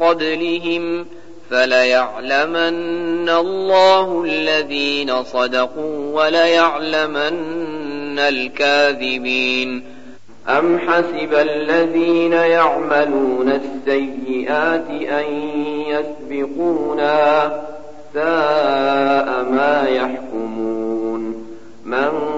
قبلهم فليعلمن الله الذين صدقوا وليعلمن الكاذبين. أم حسب الذين يعملون السيئات أن يسبقونا ساء ما يحكمون. من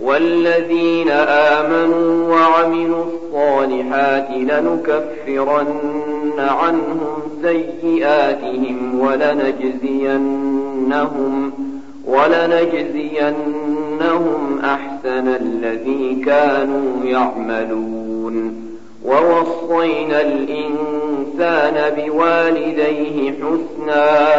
والذين آمنوا وعملوا الصالحات لنكفرن عنهم سيئاتهم ولنجزينهم ولنجزينهم أحسن الذي كانوا يعملون ووصينا الإنسان بوالديه حسنا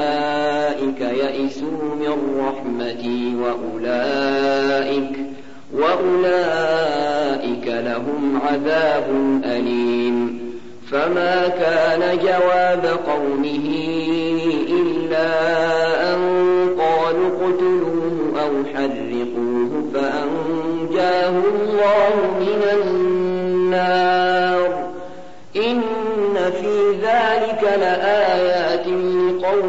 أولئك يئسوا من رحمتي وأولئك وأولئك لهم عذاب أليم. فما كان جواب قومه إلا أن قالوا اقتلوه أو حرقوه فأنجاه الله من النار. إن في ذلك لآيات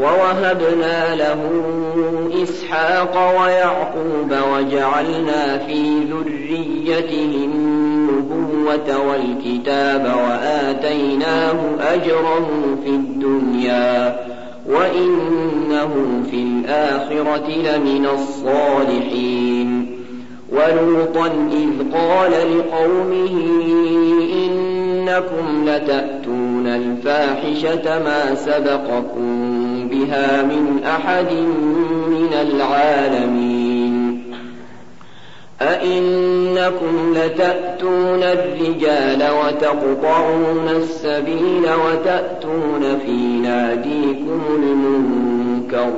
ووهبنا له إسحاق ويعقوب وجعلنا في ذريته النبوة والكتاب وآتيناه أجره في الدنيا وإنه في الآخرة لمن الصالحين ولوطا إذ قال لقومه إنكم لتأتون الفاحشة ما سبقكم بها من أحد من العالمين أئنكم لتأتون الرجال وتقطعون السبيل وتأتون في ناديكم المنكر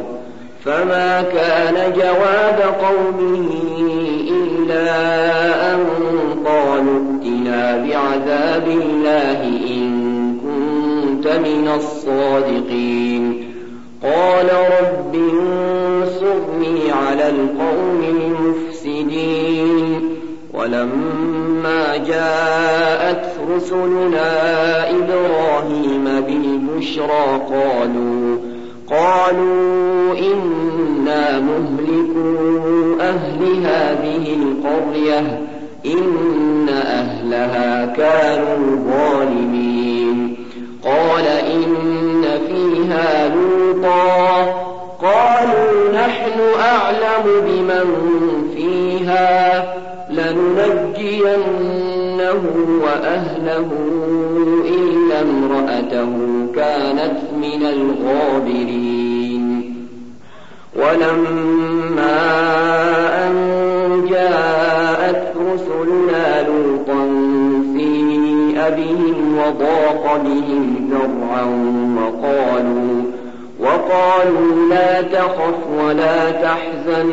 فما كان جواب قومه إلا أن قالوا ائتنا بعذاب الله إن كنت من الصادقين قال رب انصرني على القوم المفسدين. ولما جاءت رسلنا إبراهيم بالبشرى قالوا قالوا إنا مهلكوا أهل هذه القرية إن أهلها كانوا ظالمين. قال إن فيها لوطا قالوا نحن أعلم بمن فيها لننجينه وأهله إلا امرأته كانت من الغابرين. ولما أن جاءت رسلنا لوطا سيء بهم وضاق بهم ذرعا وقالوا وقالوا لا تخف ولا تحزن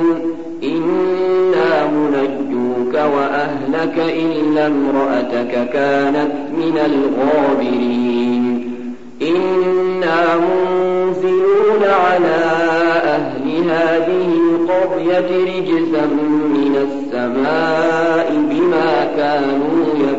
إنا منجوك وأهلك إلا امرأتك كانت من الغابرين. إنا منزلون على هذه القرية رجزا من السماء بما كانوا يفسقون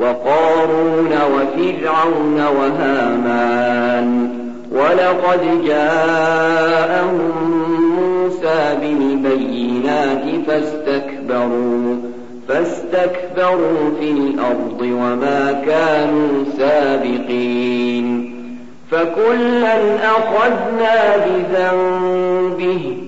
وقارون وفرعون وهامان ولقد جاءهم موسى بالبينات فاستكبروا فاستكبروا في الأرض وما كانوا سابقين فكلا أخذنا بذنبه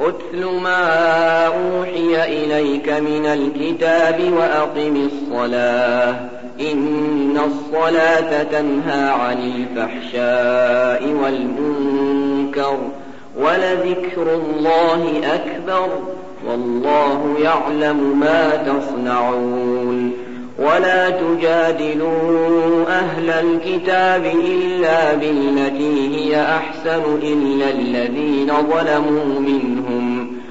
أتل ما أوحي إليك من الكتاب وأقم الصلاة. إن الصلاة تنهى عن الفحشاء والمنكر ولذكر الله أكبر والله يعلم ما تصنعون. ولا تجادلوا أهل الكتاب إلا بالتي هي أحسن إلا الذين ظلموا منهم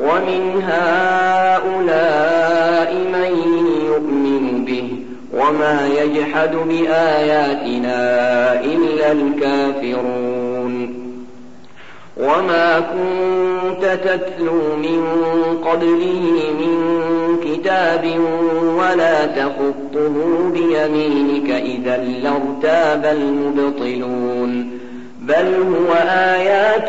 ومن هؤلاء من يؤمن به وما يجحد بآياتنا إلا الكافرون. وما كنت تتلو من قبله من كتاب ولا تخطه بيمينك إذا لارتاب المبطلون بل هو آيات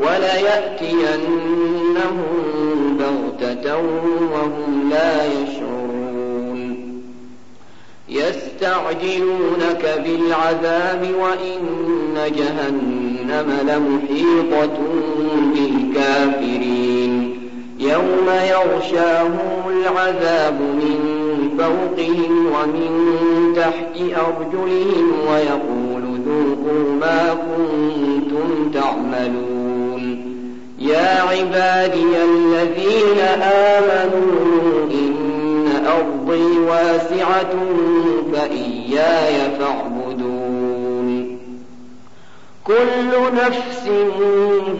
وليأتينهم بغتة وهم لا يشعرون. يستعجلونك بالعذاب وإن جهنم لمحيطة بالكافرين. يوم يغشاهم العذاب من فوقهم ومن تحت أرجلهم ويقول عبادي الذين آمنوا إن أرضي واسعة فإياي فاعبدون. كل نفس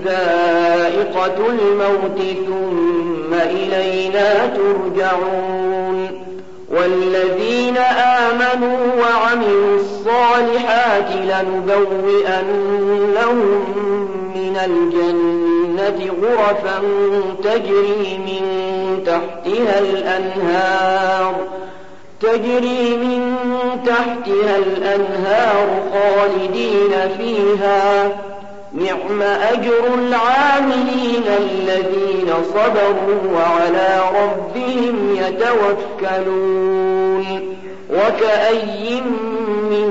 ذائقة الموت ثم إلينا ترجعون. والذين آمنوا وعملوا الصالحات لنبوئنهم من الجنة. الجنة غرفا تجري من تحتها الأنهار تجري من تحتها الأنهار خالدين فيها. نعم أجر العاملين الذين صبروا وعلى ربهم يتوكلون. وكأي من